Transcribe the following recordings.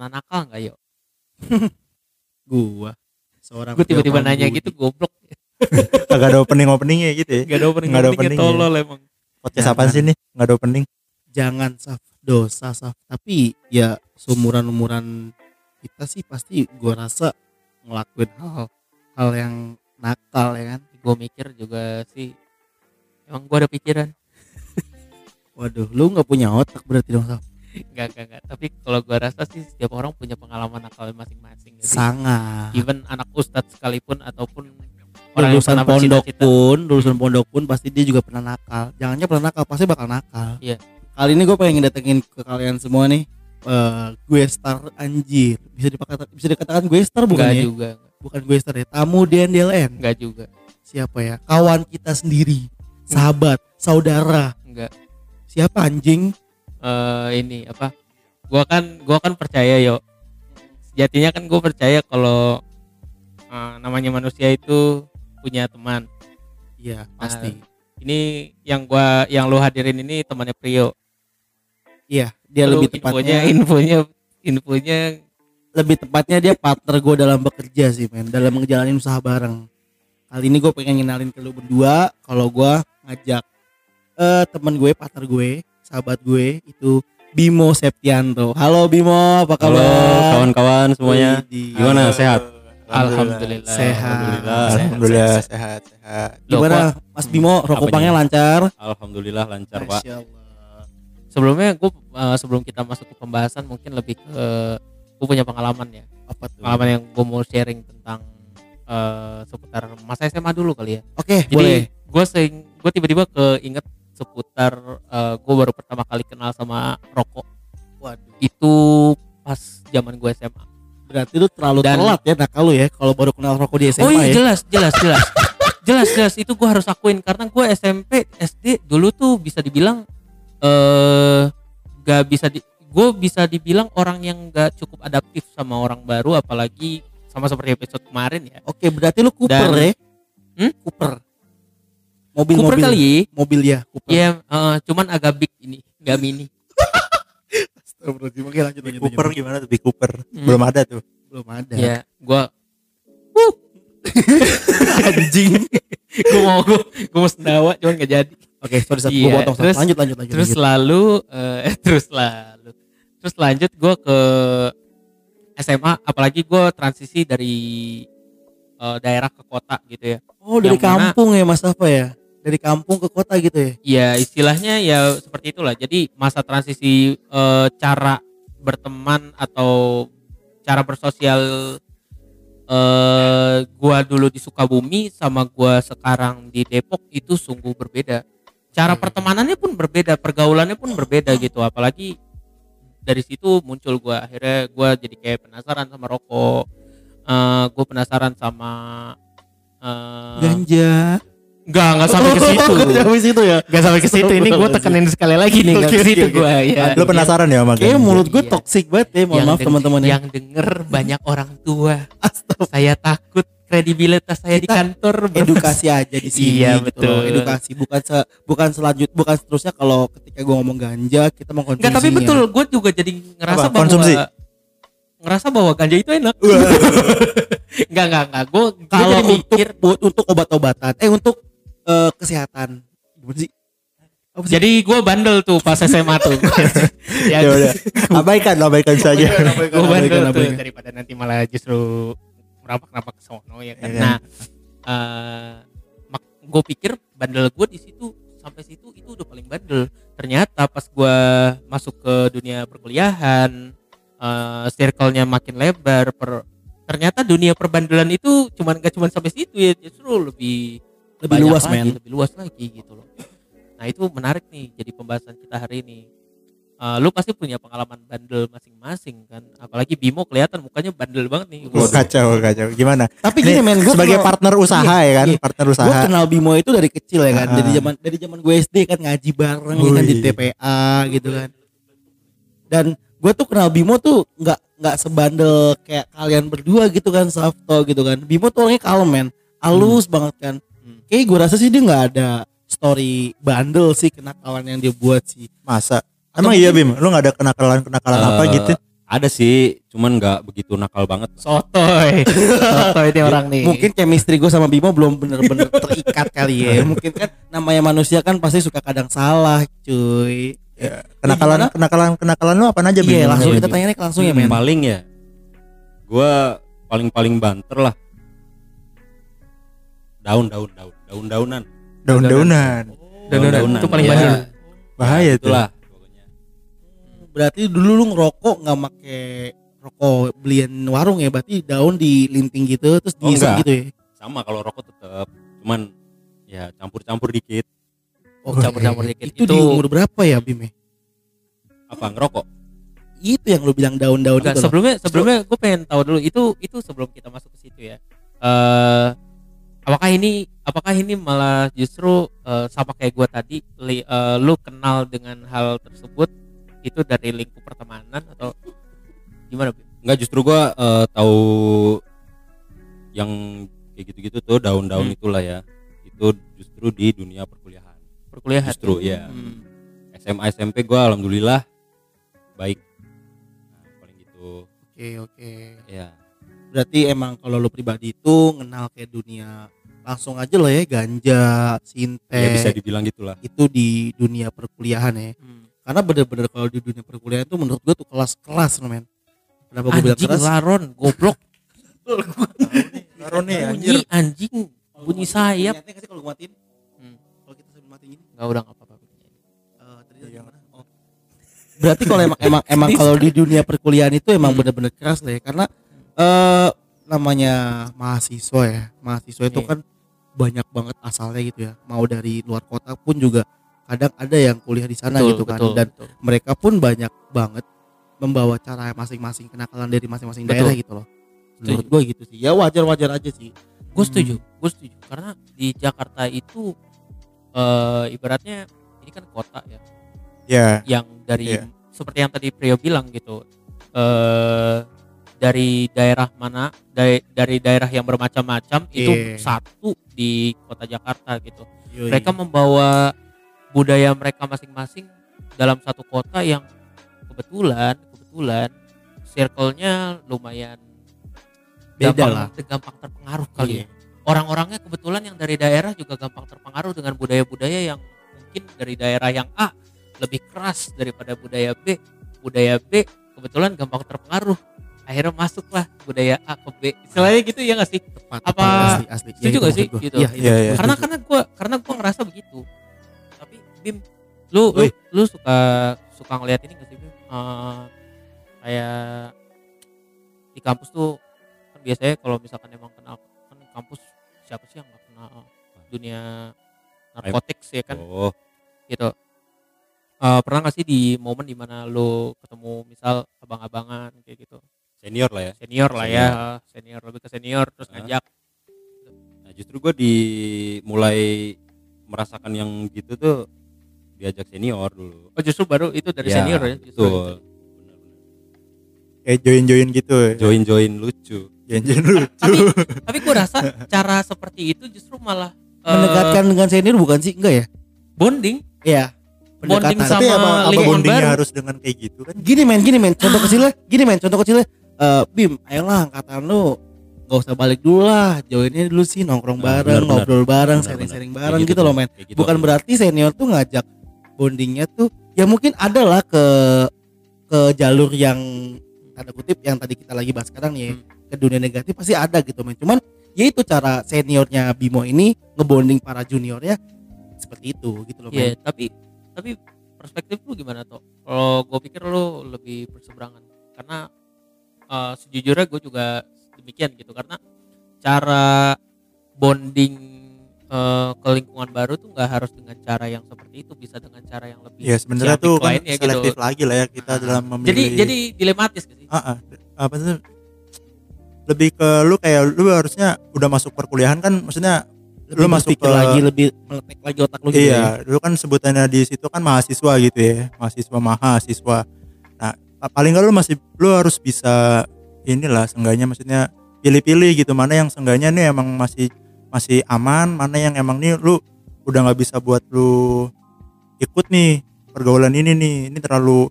pernah nakal nggak yo Gua seorang gue tiba-tiba nanya Budi. gitu goblok Kagak ada opening openingnya gitu ya. Gak ada opening Nggak ada openingnya openingnya. tolol emang Podcast apaan sih nih? Nggak ada opening. Jangan saf dosa saf. Tapi ya seumuran umuran kita sih pasti gua rasa ngelakuin hal hal yang nakal ya kan. gue mikir juga sih emang gue ada pikiran Waduh, lu nggak punya otak berarti dong saf. Enggak, enggak, enggak. Tapi kalau gue rasa sih setiap orang punya pengalaman nakal masing-masing. Jadi, Sangat. even anak ustadz sekalipun ataupun orang lulusan pondok bercita-cita. pun, lulusan pondok pun pasti dia juga pernah nakal. Jangannya pernah nakal, pasti bakal nakal. Iya. Kali ini gue pengen datengin ke kalian semua nih. eh gue star anjir bisa dipakai bisa dikatakan gue star bukan Enggak ya juga, bukan gue star ya tamu DNDLN enggak juga, siapa ya kawan kita sendiri sahabat saudara enggak. siapa anjing eh ini apa? Gua kan, gua kan percaya yo. Sejatinya kan gue percaya kalau eh, namanya manusia itu punya teman. iya Nah, pasti Ini yang gua, yang lu hadirin ini temannya Prio. iya dia Lu lebih tepatnya infonya, infonya, lebih tepatnya dia partner gue dalam bekerja sih men dalam ngejalanin usaha bareng kali ini gue pengen ngenalin ke lu berdua kalau gue ngajak eh teman gue partner gue sahabat gue itu Bimo Septianto halo Bimo apa Halo kabar kawan-kawan semuanya. Gimana sehat? alhamdulillah. Sehat. Alhamdulillah. Alhamdulillah sehat sehat. Gimana Mas Bimo rokok Apanya? pangnya lancar Alhamdulillah lancar pak. Sebelumnya gue sebelum kita masuk ke pembahasan mungkin lebih ke gue punya pengalaman ya apa tuh pengalaman yang gue mau sharing tentang eh, seputar masa SMA dulu kali ya oke jadi boleh gue sering gue tiba-tiba keinget seputar gue baru pertama kali kenal sama rokok. Waduh. Itu pas zaman gue SMA berarti lu terlalu Dan- telat ya nakal lu ya kalau baru kenal rokok di SMA oh iya ya? jelas jelas jelas. Jelas jelas. Itu gue harus akuin. Karena gue SMP SD dulu tuh bisa dibilang eh gak bisa di gue bisa dibilang orang yang gak cukup adaptif sama orang baru apalagi sama seperti episode kemarin ya. Oke berarti lu Cooper Dan- ya? Hmm? Cooper mobil Cooper mobil kali mobil ya Cooper ya eh, cuman agak big ini gak mini Astagfirullahaladzim. Oke lanjut lanjut. Cooper lanjut. gimana tuh? Big Cooper. Hmm. Belum ada tuh. belum ada. ya gue Anjing. gue mau gue gue mau sendawa cuman gak jadi Oke, sorry satu Iya, gua potong. Terus- lanjut lanjut lanjut. terus lanjut. lalu eh terus lalu terus lanjut gue ke SMA apalagi gue transisi dari eh, daerah ke kota gitu ya oh, dari yang mana- kampung ya Mas apa ya? Dari kampung ke kota gitu ya. ya istilahnya ya seperti itulah jadi masa transisi eh, cara berteman atau cara bersosial eh gua dulu di Sukabumi sama gua sekarang di Depok itu sungguh berbeda cara Hmm. pertemanannya pun berbeda pergaulannya pun berbeda gitu apalagi dari situ muncul gua akhirnya gua jadi kayak penasaran sama rokok eh gue penasaran sama eh Ganja. Enggak enggak sampai ke situ Nggak sampai situ ya. Gak sampai ke situ ini gue tekenin sekali lagi nih Gak Oke, ke situ oke. gue ya. Lu penasaran ya sama Kayaknya mulut gue Iya. toksik banget ya. Mohon Yang maaf teman-teman ya. Yang denger banyak orang tua. Saya takut kredibilitas saya di kantor Edukasi aja di sini. Iya, gitu betul. loh. Edukasi bukan se bukan selanjut bukan seterusnya kalau ketika gue ngomong ganja kita mengkonsumsinya. Enggak tapi betul gue juga jadi ngerasa Apa? bahwa Konsumsi? ngerasa bahwa ganja itu enak. Enggak enggak enggak. Gue Kalau untuk mikir. buat untuk obat-obatan, eh untuk eh, kesehatan. Gimana sih? Apa sih? Jadi gue bandel tuh pas SMA tuh. ya, Ya udah. Abaikan, abaikan saja. gue bandel Abaikan, tuh abaikan. daripada nanti malah justru merapak-rapak ke sono ya kan. Iya? Nah, eh gue pikir bandel gue di situ sampai situ itu udah paling bandel. Ternyata pas gue masuk ke dunia perkuliahan, eh circle-nya makin lebar, per, ternyata dunia perbandelan itu cuman gak cuman sampai situ ya, justru lebih Lebih banyak luas, lagi, men. lebih luas lagi gitu loh. Nah itu menarik nih jadi pembahasan kita hari ini. Eh, lu pasti punya pengalaman bandel masing-masing kan, apalagi Bimo kelihatan mukanya bandel banget nih. Wah, kacau, kacau. Gimana? Tapi gini men, gue sebagai partner usaha ya kan, iya. partner gue usaha. kenal Bimo itu dari kecil ya kan, Ah. dari zaman dari zaman gue SD kan ngaji bareng ya kan di. TPA gitu kan. Dan gue tuh kenal Bimo tuh nggak nggak sebandel kayak kalian berdua gitu kan, Safto gitu kan. Bimo tuh orangnya kalem men, halus banget kan. Hmm. Kayak gue rasa sih dia nggak ada story bandel sih kenakalan yang dia buat sih. Masa? Emang iya Bim, lu gak ada kenakalan-kenakalan apa Eh, gitu? Ada sih, cuman nggak begitu nakal banget. Sotoy. Sotoy ini orang nih. Mungkin chemistry gue sama Bimo belum bener-bener terikat kali ya. Mungkin kan namanya manusia kan pasti suka kadang salah, cuy. Ya, kenakalan kenakalan kenakalan lu apa aja Iya, Bim? langsung Bim? kita tanya nih langsung ya, men. Paling ya, gua paling-paling banter lah. Daun, daun, daun, daun-daunan. daun-daunan Daun-daunan. Itu paling bandel. bahaya Itulah. pokoknya. Berarti dulu lu ngerokok nggak make rokok belian warung ya, berarti daun dilinting gitu terus Oh, gitu ya. Sama kalau rokok tetap, cuman ya campur-campur dikit. Oh, Campur-campur dikit. Itu, di Itu- umur berapa ya, Bim? ya? Apa ngerokok? Itu yang lu bilang daun-daun Enggak, itu. loh. sebelumnya sebelumnya gue pengen tahu dulu itu itu sebelum kita masuk ke situ ya. Eh apakah ini apakah ini malah justru eh, sama kayak gue tadi li- eh, lu kenal dengan hal tersebut itu dari lingkup pertemanan atau gimana? Bim? Enggak, justru gua eh, tahu yang kayak gitu-gitu tuh daun-daun Hmm. itulah ya. Itu justru di dunia perkuliahan. Perkuliahan. Justru ya. Hmm. SMA SMP gua alhamdulillah baik. Nah, paling gitu. Oke, oke. Ya. Berarti emang kalau lu pribadi itu kenal kayak dunia langsung aja lah ya ganja, sinte. ya bisa dibilang gitulah. itu di dunia perkuliahan ya. Hmm. Karena bener-bener kalau di dunia perkuliahan itu menurut gua tuh kelas-kelas men. Kenapa gua bilang Anjing keras? laron, goblok. Taruh nih anjir bunyi anjing, bunyi sayap. Nggak kalau gua matiin? Hmm. Kalau kita sambil matiin gini, Enggak udah enggak apa-apa. eh, tadi mana? Oh. Berarti kalau emang emang emang kalau di dunia perkuliahan itu emang Hmm. bener-bener keras lah ya karena eh namanya mahasiswa ya. Mahasiswa itu Iya. kan banyak banget asalnya gitu ya. Mau dari luar kota pun juga kadang ada yang kuliah di sana gitu kan betul, dan betul. mereka pun banyak banget membawa cara masing-masing kenakalan dari masing-masing Betul. daerah gitu loh. Menurut gue gitu sih. Ya wajar-wajar aja sih. gue setuju gue setuju karena di Jakarta itu eh ibaratnya ini kan kota ya ya yang dari Iya. seperti yang tadi Prio bilang gitu eh dari daerah mana dari dari daerah yang bermacam-macam itu Iya. satu di kota Jakarta gitu Yoi. mereka membawa budaya mereka masing-masing dalam satu kota yang kebetulan kebetulan circle-nya lumayan Beda gampang, lah. gampang terpengaruh kali Iya. ya. Orang-orangnya kebetulan yang dari daerah juga gampang terpengaruh dengan budaya-budaya yang mungkin dari daerah yang A lebih keras daripada budaya B. Budaya B kebetulan gampang terpengaruh. Akhirnya masuklah budaya A ke B. Istilahnya gitu ya nggak sih? Tepat, Apa- asli, asli. setuju itu gak sih? gua. Gitu. Iya, itu Iya, gua iya. karena karena gua karena gua ngerasa begitu. Tapi Bim, lu lu, suka suka ngeliat ini gak sih Bim? Eh, kayak di kampus tuh kan biasanya kalau misalkan emang kenal kan kampus siapa sih yang nggak kenal dunia narkotik ya kan Oh, gitu Eh, pernah gak sih di momen di mana lu ketemu misal abang-abangan kayak gitu senior lah ya. senior lah ya senior lebih ke senior terus Hah? ngajak Nah, justru gue di mulai merasakan yang gitu tuh diajak senior dulu. oh justru baru itu dari senior ya justru Betul. kayak join-join gitu ya. Join-join lucu. Join-join lucu. tapi tapi gue rasa cara seperti itu justru malah eh, mendekatkan dengan senior bukan sih? Enggak ya? bonding Iya. Bonding sama Tapi apa, apa bondingnya baru. harus dengan kayak gitu kan? Gini men, gini men. Contoh kecilnya, gini men. Contoh kecilnya, eh Bim, ayolah angkatan lu gak usah balik dulu lah. Joinnya dulu sih nongkrong Nah, bareng, benar, ngobrol bareng, Benar, sharing-sharing bareng Kayak gitu loh men. Gitu. Bukan berarti senior tuh ngajak bondingnya tuh ya mungkin ada lah ke ke jalur yang tanda kutip yang tadi kita lagi bahas sekarang nih ya, Hmm. ke dunia negatif pasti ada gitu men. Cuman ya itu cara seniornya Bimo ini ngebonding para juniornya seperti itu gitu loh Iya, men. tapi tapi perspektif lu gimana tuh? Kalau gue pikir lu lebih berseberangan karena eh, sejujurnya gue juga demikian gitu karena cara bonding eh, ke lingkungan baru tuh nggak harus dengan cara yang seperti itu bisa dengan cara yang lebih Ya sebenarnya tuh kan gitu. selektif lagi lah ya kita Nah, dalam memilih. jadi jadi dilematis sih Ah, ah. apa sih? Lebih ke lu kayak lu harusnya udah masuk perkuliahan kan maksudnya Lebih lu masuk ke- lagi lebih meletek lagi otak lu gitu ya. iya, dulu kan sebutannya di situ kan mahasiswa gitu ya, mahasiswa mahasiswa. Pa- paling lu masih lu harus bisa inilah seenggaknya maksudnya pilih-pilih gitu. Mana yang seenggaknya nih emang masih masih aman, mana yang emang nih lu udah nggak bisa buat lu ikut nih pergaulan ini nih, ini terlalu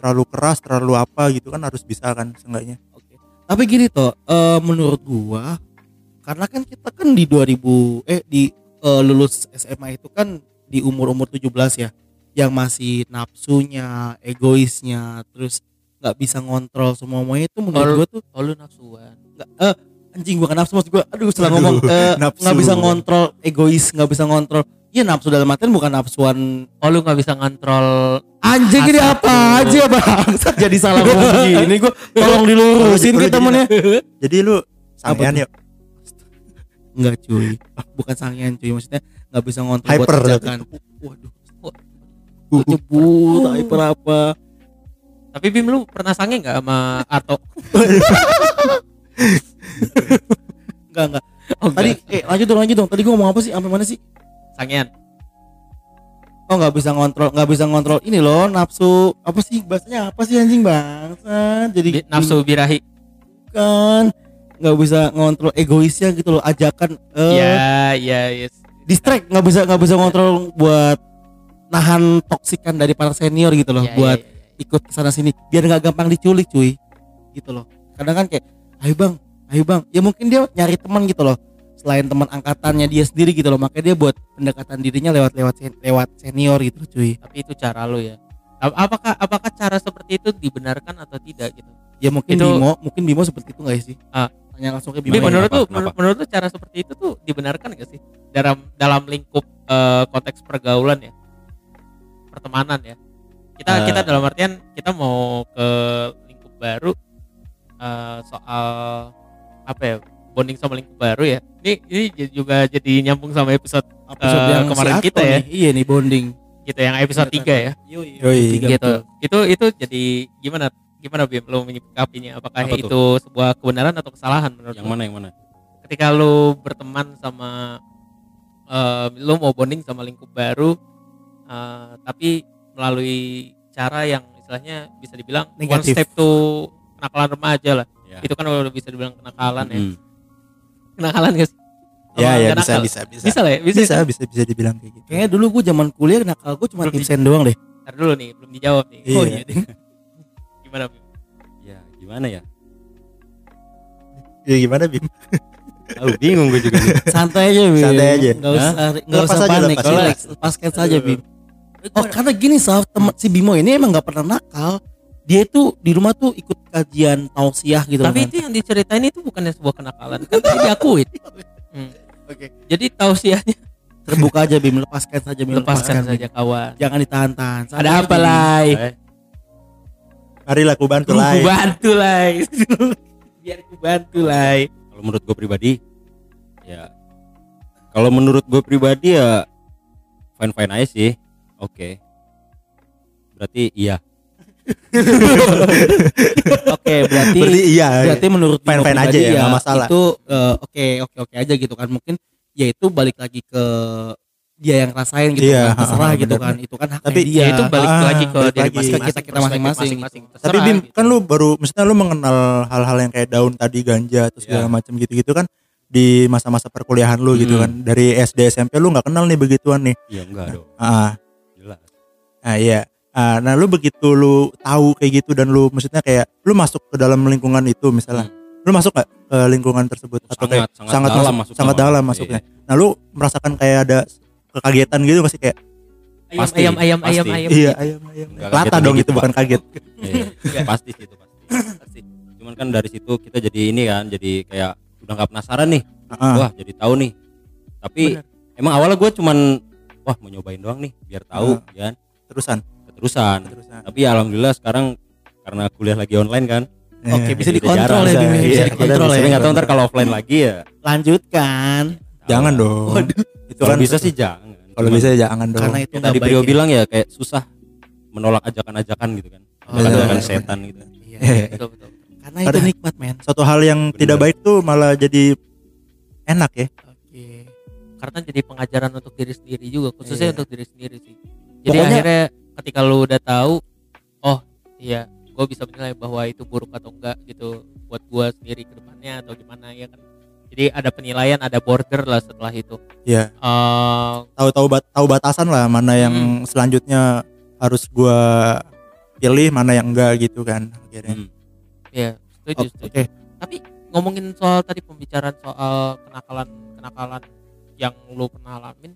terlalu keras terlalu apa gitu kan harus bisa kan seenggaknya Oke. Tapi gini toh, eh, menurut gua karena kan kita kan di 2000 eh di eh, lulus SMA itu kan di umur-umur 17 ya yang masih nafsunya, egoisnya, terus nggak bisa ngontrol semuanya itu menurut Kalau- gua tuh Oh lu nafsuan. nggak eh anjing bukan nafsu maksud gua aduh setelah ngomong eh, Nafsu. nggak bisa ngontrol egois nggak bisa ngontrol Iya nafsu dalam artian bukan nafsuan. Oh lu nggak bisa ngontrol Anjing ini apa aja bang Jadi salah ngomong begini Gue tolong dilurusin Lu ke jadi- temennya jadi lu sangean yuk. Enggak cuy. Bukan sangian cuy Maksudnya nggak bisa ngontrol Hyper. buat Waduh. Gue nyebut Hyper apa Tapi Bim lu pernah sange nggak sama Arto? Enggak enggak Oh, Tadi eh lanjut dong lanjut dong. Tadi gue ngomong apa sih? Sampai mana sih? Sangean. Oh nggak bisa ngontrol nggak bisa ngontrol ini loh nafsu apa sih? Bahasanya apa sih anjing bangsa jadi Bi- nafsu birahi. kan nggak bisa ngontrol egoisnya gitu loh ajakan eh Ya, ya, yes. distract. Nggak bisa nggak bisa ngontrol buat nahan toksikan dari para senior gitu loh Ya, buat ya, ya, ya. ikut ke sana sini biar nggak gampang diculik cuy gitu loh kadang kan kayak ayo bang ayo bang ya mungkin dia nyari teman gitu loh selain teman angkatannya dia sendiri gitu loh makanya dia buat pendekatan dirinya lewat lewat lewat senior gitu cuy Tapi itu cara lu ya. Ap- Apakah apakah cara seperti itu dibenarkan atau tidak gitu? ya mungkin Itu- Bimo mungkin Bimo seperti itu nggak sih Ah. tanya langsung ke Bimo Gimana? menurut Kenapa? lu Kenapa? menur- menurut lu cara seperti itu tuh dibenarkan gak sih dalam dalam lingkup eh, konteks pergaulan ya pertemanan ya kita Eh. kita dalam artian kita mau ke lingkup baru eh, soal apa ya bonding sama lingkup baru ya ini ini juga jadi nyambung sama episode episode Eh, yang kemarin si kita ya. nih. iya nih bonding gitu yang episode 3 ya Yoi, Yoi. tiga, gitu betul. itu itu jadi gimana gimana Bim lo menyikapinya apakah Apa tuh? itu sebuah kebenaran atau kesalahan menurut yang lo? mana yang mana ketika lu berteman sama eh lu mau bonding sama lingkup baru eh, tapi melalui cara yang istilahnya bisa dibilang one Negatif. step to kenakalan remaja lah. Ya. Itu kan udah bisa dibilang kenakalan ya. Hmm. kenakalan guys ya ya Nggak bisa bisa bisa. Bisa lah ya? Bisa, bisa bisa bisa dibilang kayak gitu. Kayaknya dulu gue zaman kuliah nakal gue cuma tipsen doang deh. Ntar dulu nih belum dijawab nih. Iya. oh iya gimana Bim? ya gimana ya? Ya gimana bim? Tahu bingung gue juga nih. santai aja Bim. Santai aja. nggak usah nggak Lepas usah panik. lepas, lepaskan saja Bim oh karena gini Saf temen si Bimo ini emang nggak pernah nakal. Dia itu di rumah tuh ikut kajian tausiah gitu tapi kan. itu yang diceritain itu bukannya sebuah kenakalan kan tadi diakuin Hmm. Oke. jadi tausiahnya terbuka aja Bim. Lepaskan saja Bim. Lepaskan Bim. saja kawan. Jangan ditahan-tahan. Ada apa lai? Eh, marilah aku bantu lah ku bantu lai. Biar ku bantu lai. Kalau menurut gue pribadi ya kalau menurut gue pribadi ya fine fine aja sih oke berarti iya oke berarti berarti iya berarti menurut Bimo Fine-fine aja ya, nggak masalah. itu eh, oke oke oke aja gitu kan mungkin ya itu balik lagi ke dia yang rasain gitu Iya, kan terserah gitu bener. kan itu kan haknya Tapi- dia ya itu balik Ah, lagi ke balik diri lagi. masing-masing Kita- kita masing-masing. perspektif tapi Terserah bim gitu. kan lu baru maksudnya lu mengenal hal-hal yang kayak daun tadi ganja atau segala Iya. macam gitu-gitu kan di masa-masa perkuliahan lu gitu Hmm. kan dari SD SMP lu nggak kenal nih begituan nih iya enggak dong ah ah iya. Ah, nah lu begitu lu tahu kayak gitu dan lu maksudnya kayak lu masuk ke dalam lingkungan itu misalnya lu masuk gak ke lingkungan tersebut? Atau Sangat, kayak sangat sangat dalam masuk- masuknya, sangat dalam Iya. masuknya nah lu merasakan kayak ada kekagetan gitu masih kayak ayam pasti, ayam ayam pasti. ayam ayam. Iya ayam ayam lata dong gitu, itu bukan kaget. Iya, pasti sih itu pasti. pasti. Cuman kan dari situ kita jadi ini kan jadi kayak udah nggak penasaran nih. Ah, wah jadi tahu nih. Tapi emang awalnya gue cuman wah mau nyobain doang nih biar tahu ya kan terusan keterusan terusan tapi ya alhamdulillah sekarang karena kuliah lagi online kan Oke, Eh, bisa dikontrol ya, Bim, bisa, bisa iya, dikontrol tapi ya. nggak tahu ntar kalau offline lagi ya Lanjutkan. jangan dong itu kalau kan bisa sih jangan kalau bisa jangan dong Karena itu tadi. Brio ya. bilang ya kayak susah menolak ajakan-ajakan gitu kan Oh, ajakan-ajakan iya. setan gitu Iya. betul betul Karena itu nikmat, men. suatu hal yang Bener. tidak baik tuh malah jadi enak ya Oke. Karena jadi pengajaran untuk diri sendiri juga, khususnya Iya. untuk diri sendiri sih. Jadi Pokoknya- akhirnya ketika lu udah tahu, oh iya, gue bisa menilai bahwa itu buruk atau enggak gitu buat gua sendiri ke depannya atau gimana ya kan. Jadi ada penilaian, ada border lah setelah itu. Iya. Eh, tahu tahu bat, tahu batasan lah mana yang Hmm. selanjutnya harus gua pilih mana yang enggak gitu kan akhirnya Hmm. Iya, setuju, Oke. setuju. Tapi ngomongin soal tadi pembicaraan soal kenakalan kenakalan yang lu pernah alamin,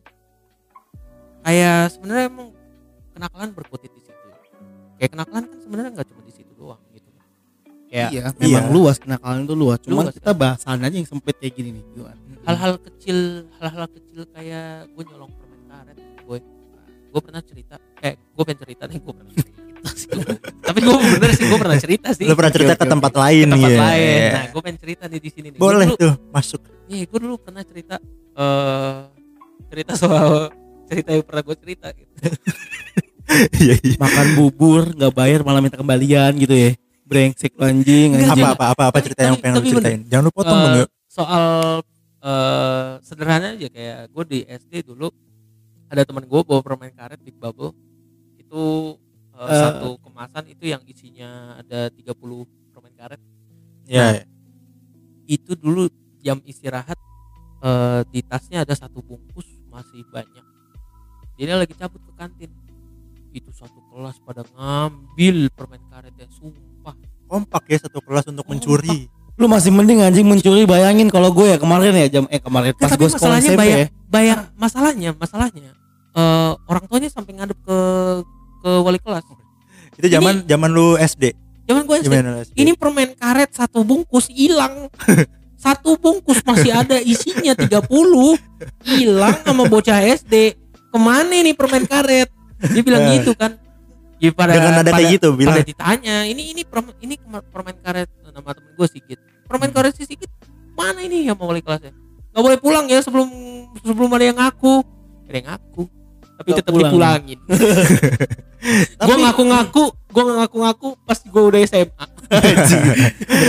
kayak sebenarnya emang kenakalan berkutit di situ. Kayak kenakalan kan sebenarnya nggak cuma di situ doang gitu. Kayak Iya, memang Iya. luas kenakalan itu luas. Cuman Luas, kita bahasan aja yang sempit kayak gini nih. Hal-hal kecil, hal-hal kecil kayak gue nyolong permen karet, gue gue pernah cerita, eh gue pengen cerita nih gue pernah cerita sih. Tapi gue bener sih gue pernah cerita sih. lu pernah cerita ke tempat lain Ke tempat ya lain. Nah, gue pengen cerita nih di sini nih. Gua boleh dulu- tuh masuk Iya, gue dulu pernah cerita eh cerita soal cerita yang pernah gue cerita gitu. iya iya. Makan bubur nggak bayar malah minta kembalian gitu ya. Brengsek lu anjing. Apa apa apa apa Tapi- cerita yang tapi- pengen lu tapi ceritain. Jangan lu potong dong ya soal eh sederhana aja. Kayak gue di SD dulu ada teman gue bawa permen karet Big Bubble. Itu eh, Eh. satu kemasan itu yang isinya ada 30 permen karet. Ya itu dulu jam istirahat eh, di tasnya ada satu bungkus masih banyak. Dia lagi cabut ke kantin itu satu kelas pada ngambil permen karetnya sumpah. Kompak ya satu kelas untuk mencuri. Lu masih mending anjing mencuri bayangin kalau gue ya kemarin ya jam eh kemarin pas tapi gue sekolah masalahnya SMP bayar, ya. bayar masalahnya masalahnya eh, orang tuanya sampai ngadep ke ke wali kelas. Itu zaman zaman lu SD zaman gue SD SD ini permen karet satu bungkus hilang. Satu bungkus masih ada isinya 30 hilang sama bocah SD ke mana nih permen karet dia bilang Eh. gitu kan ya, pada, dengan nada pada, kayak gitu bilang pada ditanya ini ini permen, ini permen karet nama temen gue Sigit permen karet si Sigit mana ini ya mau wali kelasnya nggak boleh pulang ya sebelum sebelum ada yang ngaku ada yang ngaku tapi tetap pulang. dipulangin gue ngaku-ngaku gue ngaku-ngaku pas gue udah SMA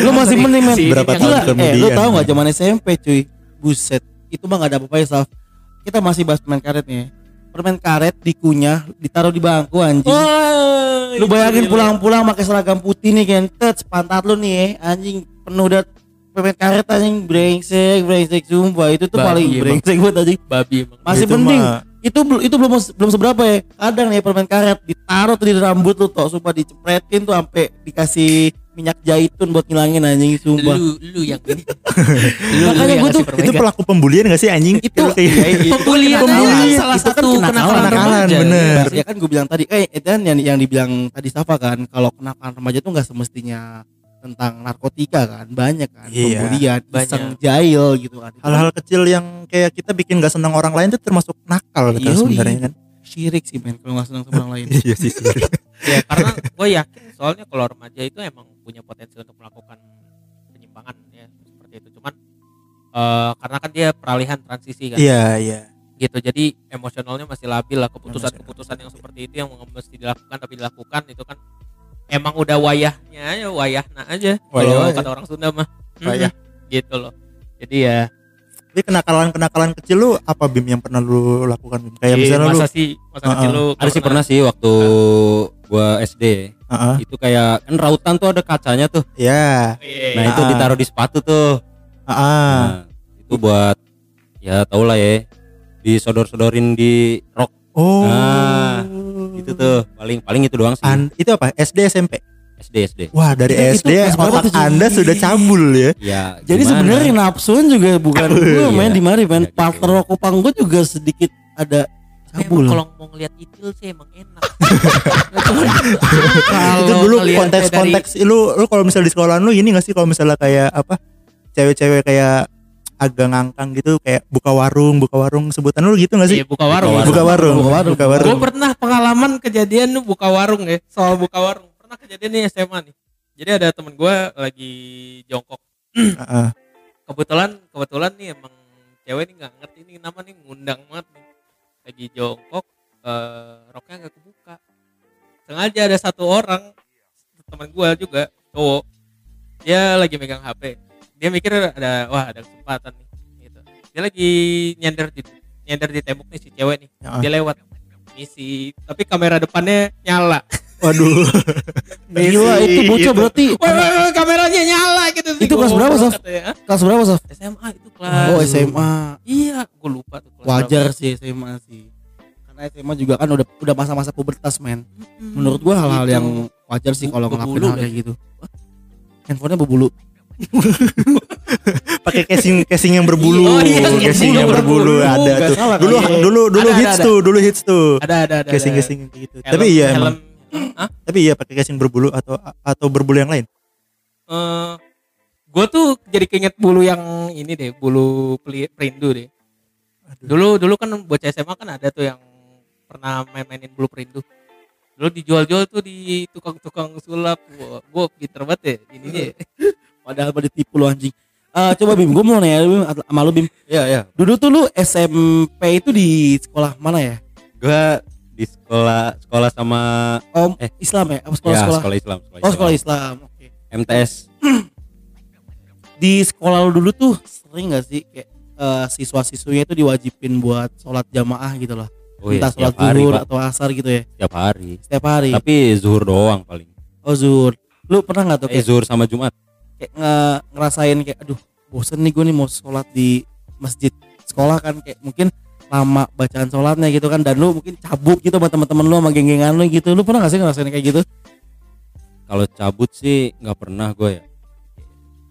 Lu masih mending men. Berapa yang- tahun Gila, eh, kemudian? lu tahu nggak zaman SMP cuy? Buset. Itu mah gak ada apa-apa ya, Saf. Kita masih bahas permen karet nih. ya. Permen karet dikunyah, ditaruh di bangku anjing. Wah, lu bayangin pulang-pulang pakai seragam putih nih kan. Tet, pantat lu nih ya, anjing penuh dat permen karet anjing brengsek, brengsek sumpah. Itu tuh Babi paling emang. brengsek buat anjing. babi emang Masih Itu mending. mah- Itu belum itu belum belum seberapa ya. Kadang nih permen karet ditaruh tuh di rambut lu toh, sumpah dicepretin tuh sampai dikasih minyak zaitun buat ngilangin anjing sumpah. lu lu yang ini lu, Makanya yang gua tuh- itu pelaku pembulian gak sih anjing Itu- ya, itu Pembulian adalah salah Itu kan satu kenakalan. kenakalan Kenakalan, remaja. bener. Iya ya kan gue bilang tadi eh itu kan yang yang dibilang tadi Safa kan kalau kenakalan remaja tuh nggak semestinya tentang narkotika kan banyak kan Iya, pembulian banyak. iseng jahil gitu kan Itu kan hal-hal kecil yang kayak kita bikin gak senang orang lain itu termasuk nakal gitu Yoi. sebenarnya kan syirik sih men kalau nggak senang sama orang lain iya sih sih ya karena gue yakin soalnya kalau remaja itu emang punya potensi untuk melakukan penyimpangan ya seperti itu. Cuman eh, karena kan dia peralihan transisi kan. Iya iya. Gitu jadi emosionalnya masih labil lah keputusan-keputusan yang seperti itu yang mesti dilakukan tapi dilakukan itu kan emang udah wayahnya ya wayahna aja. Kalau Wayah, kata orang Sunda mah. Wayah. Gitu loh. Jadi ya. Tapi kenakalan-kenakalan kecil lu apa Bim yang pernah lu lakukan Bim? Kayak misalnya lu masa sih? Masa Uh-uh. kecil lu ada sih pernah? sih waktu gua SD Heeh. itu kayak kan rautan tuh ada kacanya tuh. Ya Iya. nah itu Ah. ditaruh di sepatu tuh. Heeh. nah, itu buat ya tau lah ya disodor-sodorin di rok. Oh. Nah, itu tuh. Paling paling itu doang sih. An- itu apa? SD SMP SD SD wah dari Itu- itu SD berapa otak anda sudah cabul ya. Ya jadi sebenarnya nafsuan juga bukan gue Iya. main di mari men Ya, gitu. partner gue juga sedikit ada cabul kalau mau ngeliat itil sih emang enak itu dulu konteks-konteks lu lu kalau misalnya di sekolah lu ini gak sih kalau misalnya kayak apa cewek-cewek kayak agak ngangkang gitu kayak buka warung buka warung sebutan lu gitu gak sih Iya, buka warung. buka warung Buka warung. buka Gue warung pernah pengalaman kejadian lu buka warung ya, soal buka warung. Pernah kejadian nih SMA nih. Jadi ada temen gue lagi jongkok. Heeh. Kebetulan kebetulan nih emang cewek nih nggak ngerti ini nama nih ngundang banget nih. Lagi jongkok, eh, roknya nggak kebuka. Sengaja ada satu orang teman gue juga cowok. Dia lagi megang HP. Dia mikir ada wah ada kesempatan nih. Gitu. Dia lagi nyender di nyender di tembok nih si cewek nih Heeh. dia lewat misi tapi kamera depannya nyala waduh gila itu bocah berarti wah, wah, wah, kameranya nyala gitu Itu kelas berapa, Sof? katanya. Hah? kelas berapa Sof? SMA itu kelas oh SMA iya gue lupa tuh kelas wajar sih SMA sih karena SMA juga kan udah udah masa-masa pubertas men berapa. Mm-mm. menurut gua hal-hal Gitu. yang wajar sih kalau ngelakuin hal kayak gitu handphonenya berbulu pakai casing casing yang berbulu Oh, iya, casing yang yang berbulu berbulu. ada tuh salah dulu dulu dulu Ada, hits ada, tuh dulu hits tuh ada ada ada casing ada. casing gitu Helm- tapi iya emang Hah? tapi iya pakai casing berbulu atau atau berbulu yang lain? Eh gue tuh jadi keinget bulu yang ini deh bulu perindu deh. Aduh. dulu dulu kan bocah SMA kan ada tuh yang pernah main-mainin bulu perindu. Dulu dijual-jual tuh di tukang-tukang sulap. Gue pinter banget ya ini deh. Padahal pada tipu lu anjing. Eh, coba Bim gue mau nanya Bim, sama lu Bim. Iya ya. dulu tuh lu SMP itu di sekolah mana ya? Gua di sekolah sekolah sama Om Eh. Islam ya apa ya sekolah sekolah sekolah Islam. Sekolah oh sekolah Islam. Oke MTS. di sekolah lu dulu tuh sering gak sih kayak eh, siswa-siswinya itu diwajibin buat sholat jamaah gitu loh Oh iya, entah sholat setiap hari, zuhur atau asar gitu ya Setiap hari. setiap hari Tapi zuhur doang paling. oh zuhur lu pernah nggak tuh Eh kayak, zuhur sama Jumat. kayak nge- ngerasain kayak aduh bosen nih gue nih mau sholat di masjid sekolah kan kayak mungkin lama bacaan sholatnya gitu kan dan lu mungkin cabut gitu sama teman-teman lu sama geng-gengan lu gitu lu pernah gak sih ngerasain kayak gitu Kalau cabut sih nggak pernah gue ya.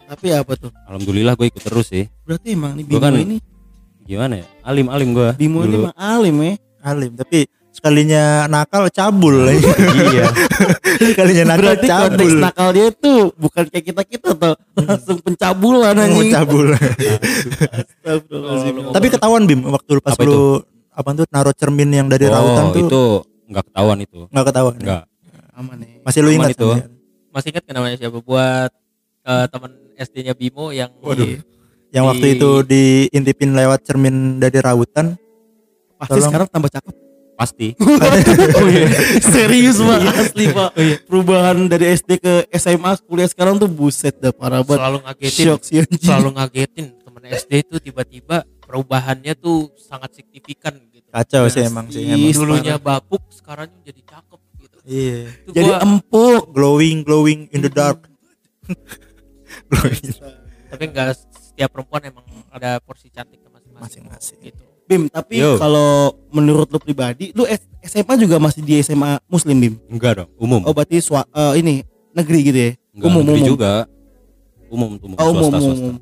tapi apa tuh Alhamdulillah gue ikut terus sih. berarti emang nih Gua Bimo kan ini Gimana ya? Alim alim gue. Bimo ini emang alim ya alim tapi sekalinya nakal cabul. Iya. sekalinya nakal berarti konteks cabul nakal dia tuh bukan kayak kita kita tuh langsung pencabulan mau anjing. cabul. Tapi ketahuan bim waktu lu pas Apa lu apa tuh naruh cermin yang dari rautan Oh tuh? itu nggak ketahuan itu. nggak ketahuan Enggak. aman nih masih lu ingat itu. kan, ya? masih ingat kan namanya siapa? Buat eh, teman SD-nya Bimo yang Waduh. di- yang waktu Di- itu diintipin lewat cermin dari rautan. Pasti Tolong. sekarang tambah cakep Pasti. oh, iya. serius pak? Asli pak. Perubahan dari SD ke SMA kuliah sekarang tuh buset dah parah banget. Selalu ngagetin. Shock sih anjing. Selalu ngagetin. Teman SD itu tiba-tiba perubahannya tuh sangat signifikan gitu. Kacau sih emang sih Iya. emang. dulunya bapuk sekarang jadi cakep gitu. Iya. Itu jadi gua- empuk. Glowing glowing in the dark. Tapi enggak setiap perempuan emang ada porsi masing-masing. Masing-masing. gitu Bim tapi kalau menurut lu pribadi lu SMA juga masih di SMA Muslim Bim Enggak dong. Umum. oh berarti swa, eh, ini negeri gitu ya Enggak, umum negeri umum juga. Umum umum. oh, umum, swasta, umum, swasta.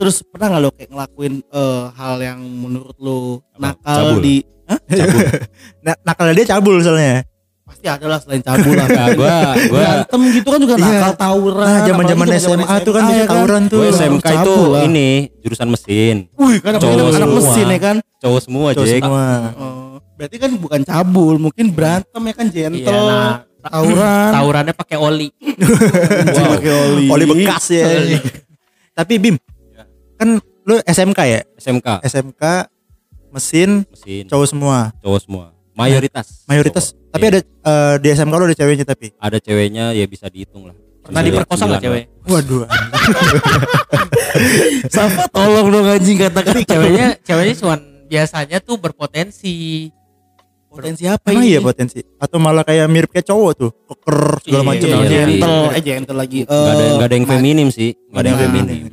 terus pernah nggak lo kayak ngelakuin eh, hal yang menurut lu Apa? nakal Cabul? di Hah? Cabul. nah, nakalnya dia cabul soalnya pasti ada lah selain cabul lah. Enggak, gua gua berantem gitu kan juga Iya. nakal tawuran. Nah zaman zaman apalagi SMA tuh kan SMA bisa ya tawuran tuh. Gua SMK itu lah. ini jurusan mesin. Wih kan Cowok anak, mesin ya kan? Cowok semua, Cowok semua. Oh, berarti kan bukan cabul mungkin berantem ya kan gentle. iya nah tawuran. tawurannya pakai oli. Anjing pakai oli. Oli bekas ya. Oli. tapi bim Ya. kan lu SMK ya? SMK SMK mesin mesin. cowok semua. Cowok semua. Mayoritas. mayoritas cowok. tapi Iya. ada eh, di SMK lu ada ceweknya tapi ada ceweknya ya bisa dihitung lah. pernah diperkosa nggak cewek waduh Safa tolong dong anjing katakan ceweknya ceweknya cuman biasanya tuh berpotensi potensi apa emang ini iya potensi atau malah kayak mirip kayak cowok tuh keker segala Iya, macam iya, gentle iya. eh gentle lagi Enggak ada Eh, enggak ada yang ma- feminim sih. Enggak ada yang Nah. feminim.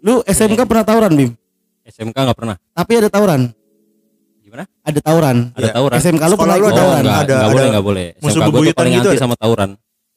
lu SMK pernah tawuran Bim SMK enggak pernah. tapi ada tawuran Gimana? ada tawuran Ada Iya. tauran. SMK lu Sekolah pernah lu ada- tawuran enggak, ada- enggak ada boleh, enggak boleh. musuh SMK bebuyutan paling gitu anti ada? sama tawuran.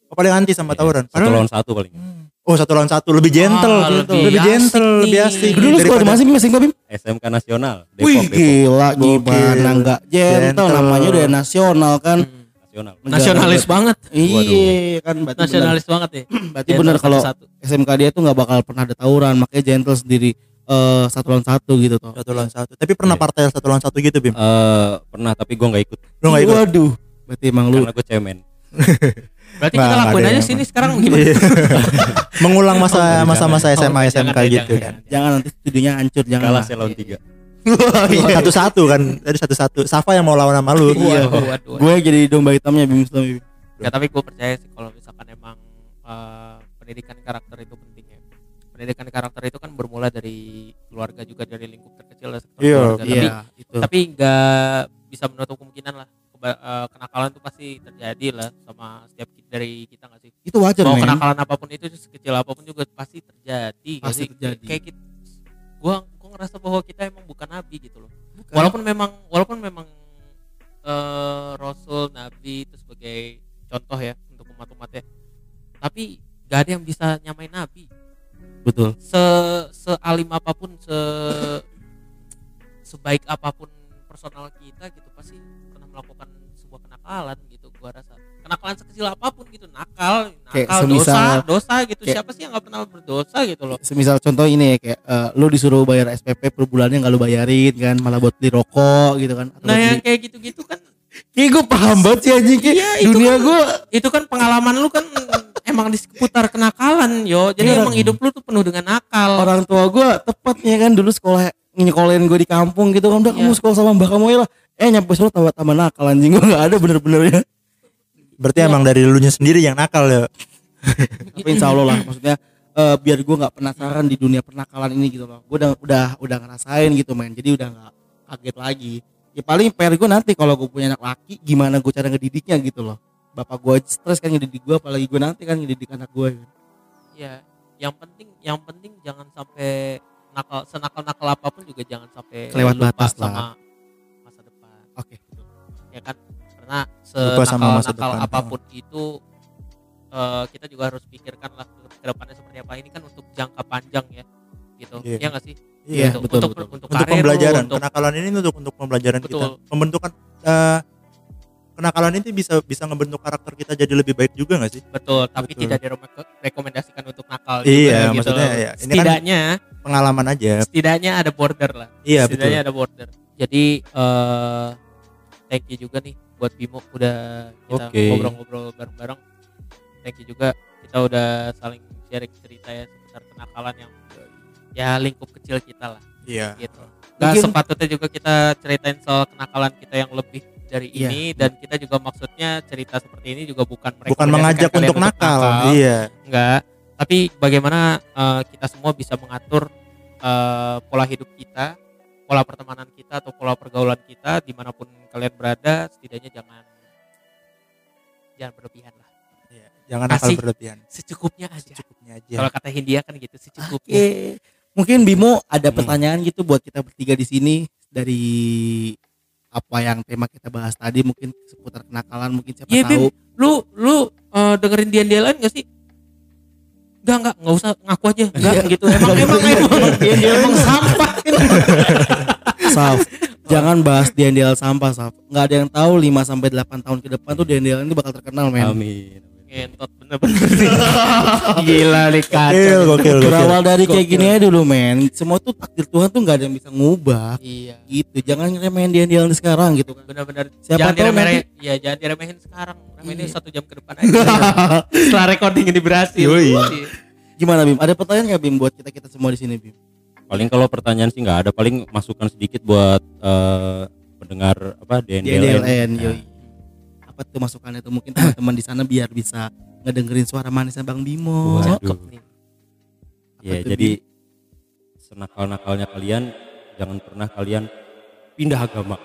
oh, paling anti sama Iya, tawuran Satu lawan satu paling. oh satu lawan satu lebih gentle Ah, gitu. lebih gentle nih. lebih asik dulu sekolah di Daripada- mana sih SMK Bim SMK nasional Depok, Wih Depok. gila Gokil. gimana enggak gentle, Gentle. namanya udah nasional kan Hmm. Nasional. Negara nasionalis ber- banget iya kan berarti nasionalis banget ya berarti bener kalau SMK dia tuh nggak bakal pernah ada tawuran makanya gentle sendiri eh satu lawan satu gitu toh satu lawan satu tapi pernah Iya. partai satu lawan satu gitu bim Eh, pernah tapi gua enggak ikut lu nggak ikut waduh berarti emang lu karena gua cemen. berarti Nggak, kita nggak lakuin aja sini emang. sekarang gimana Iya. mengulang masa Oh, masa masa Oh, SMA SMK gitu jangan, kan jangan. jangan nanti studionya hancur jangan Kalah lawan tiga. satu satu kan tadi satu satu Safa yang mau lawan sama lu Iya. Gue jadi domba hitamnya Bim Islam Bim. Ya, tapi gue percaya sih kalau misalkan emang eh, pendidikan karakter itu penting. Pendidikan karakter itu kan bermula dari keluarga juga dari lingkup terkecil lah sektor Iya, keluarga. Tapi iya itu tapi nggak bisa menutup kemungkinan lah eh, kenakalan itu pasti terjadi lah sama setiap dari kita nggak sih. itu wajar Mau kenakalan apa pun itu sekecil apa pun juga pasti terjadi. Pasti sih? terjadi. Kayak kita, gua gua ngerasa bahwa kita emang bukan nabi gitu loh. Walaupun memang walaupun memang eh, rasul nabi itu sebagai contoh ya untuk umat-umatnya tapi gak ada yang bisa nyamain nabi betul. Se sealim apa pun se sebaik apa pun personal kita gitu pasti pernah melakukan sebuah kenakalan gitu gua rasa. Kenakalan sekecil apa pun gitu nakal Kayak nakal semisal- dosa dosa gitu. kayak- siapa sih yang nggak pernah berdosa gitu loh? Semisal contoh ini ya kayak eh, lu disuruh bayar SPP per bulannya nggak lu bayarin kan malah buat beli rokok gitu kan Atau nah yang kayak gitu-gitu kan kayak gue paham banget sih anjing itu dunia kan- gue itu kan pengalaman lu kan emang di seputar kenakalan yo. Jadi Iya. emang hidup lu tuh penuh dengan nakal orang tua gue tepatnya kan dulu sekolah nyekolahin gue di kampung gitu kan. Udah kamu Iya. sekolah sama mbak kamu ya lah. Eh nyampe sekolah tambah tambah nakal anjing. Gue nggak ada bener-bener ya. Berarti Iya. emang dari lu nya sendiri yang nakal ya. tapi insya Allah lah maksudnya eh, biar gue nggak penasaran di dunia pernakalan ini gitu loh. Gue udah udah udah ngerasain gitu men. Jadi udah nggak kaget lagi ya paling PR gue nanti kalau gue punya anak laki gimana gue cara ngedidiknya gitu loh. Bapak gue stres kan ngedidik gue apalagi gue nanti kan ngedidik anak gue ya yang penting yang penting jangan sampai nakal senakal nakal apa pun juga jangan sampai lupa batas sama lah. masa depan. Oke. Ya kan? Karena Lupa sama senakal masa nakal depan. apa pun itu eh, kita juga harus pikirkan lah ke depannya seperti apa. Ini kan untuk jangka panjang ya gitu. Iya. ya nggak sih Iya, Gitu. betul, untuk betul. untuk, Untuk karir lu, pembelajaran. untuk Kenakalan ini untuk untuk pembelajaran kita. Betul. Pembentukan eh, kenakalan ini bisa bisa ngebentuk karakter kita jadi lebih baik juga gak sih? betul tapi Betul. tidak direkomendasikan untuk nakal Iya, juga, gitu maksudnya ya, ini kan setidaknya Pengalaman aja. setidaknya ada border lah Iya betul. setidaknya ada border jadi eh thank you juga nih buat Bimo udah kita Oke. ngobrol-ngobrol bareng-bareng thank you juga kita udah saling sharing cerita ya seputar kenakalan yang ya lingkup kecil kita lah Iya. gitu Gak Mungkin- sepatutnya juga kita ceritain soal kenakalan kita yang lebih dari Iya. ini dan kita juga maksudnya cerita seperti ini juga bukan Bukan mengajak untuk kalian nakal. Iya. enggak tapi bagaimana eh, kita semua bisa mengatur eh, pola hidup kita pola pertemanan kita atau pola pergaulan kita di mana pun kalian berada setidaknya jangan jangan berlebihan lah Iya. Jangan nakal berlebihan. secukupnya aja Cukupnya aja. kalau kata Hindia kan gitu secukupnya Oke. Mungkin Bimo ada Hmm. pertanyaan gitu buat kita bertiga di sini dari apa yang tema kita bahas tadi mungkin seputar kenakalan mungkin siapa Iya, tahu. lu lu eh, dengerin dia dia lain gak sih Enggak, enggak, enggak usah ngaku aja. Enggak Iya. gitu. Emang emang emang emang sampah. Saf, jangan bahas DNDL sampah, Saf. Nggak ada yang tahu 5 sampai 8 tahun ke depan tuh DNDL ini bakal terkenal, men. Amin. Ngentot bener-bener. Gila nih Gokil, kacau. gokil, gokil. Berawal dari kayak gini aja dulu, men. Semua tuh takdir Tuhan tuh nggak ada yang bisa ngubah. Iya. Gitu. Jangan ngeremehin DNDL ini sekarang gitu kan. Benar-benar Siapa jangan tahu diremehin. Iya, jangan diremehin sekarang. Remehin Iya. satu jam ke depan aja. Setelah recording ini berhasil. Yoi. Iya. Gimana, Bim? Ada pertanyaan nggak, Bim, buat kita-kita semua di sini, Bim? Paling kalau pertanyaan sih nggak ada, paling masukan sedikit buat eh, pendengar apa DNDLN. DNDLN, Nah, yoi. Apa tuh masukannya tuh mungkin teman-teman di sana biar bisa ngedengerin suara manisnya Bang Bimo. Cakep nih. Ya, jadi senakal-nakalnya kalian jangan pernah kalian pindah agama.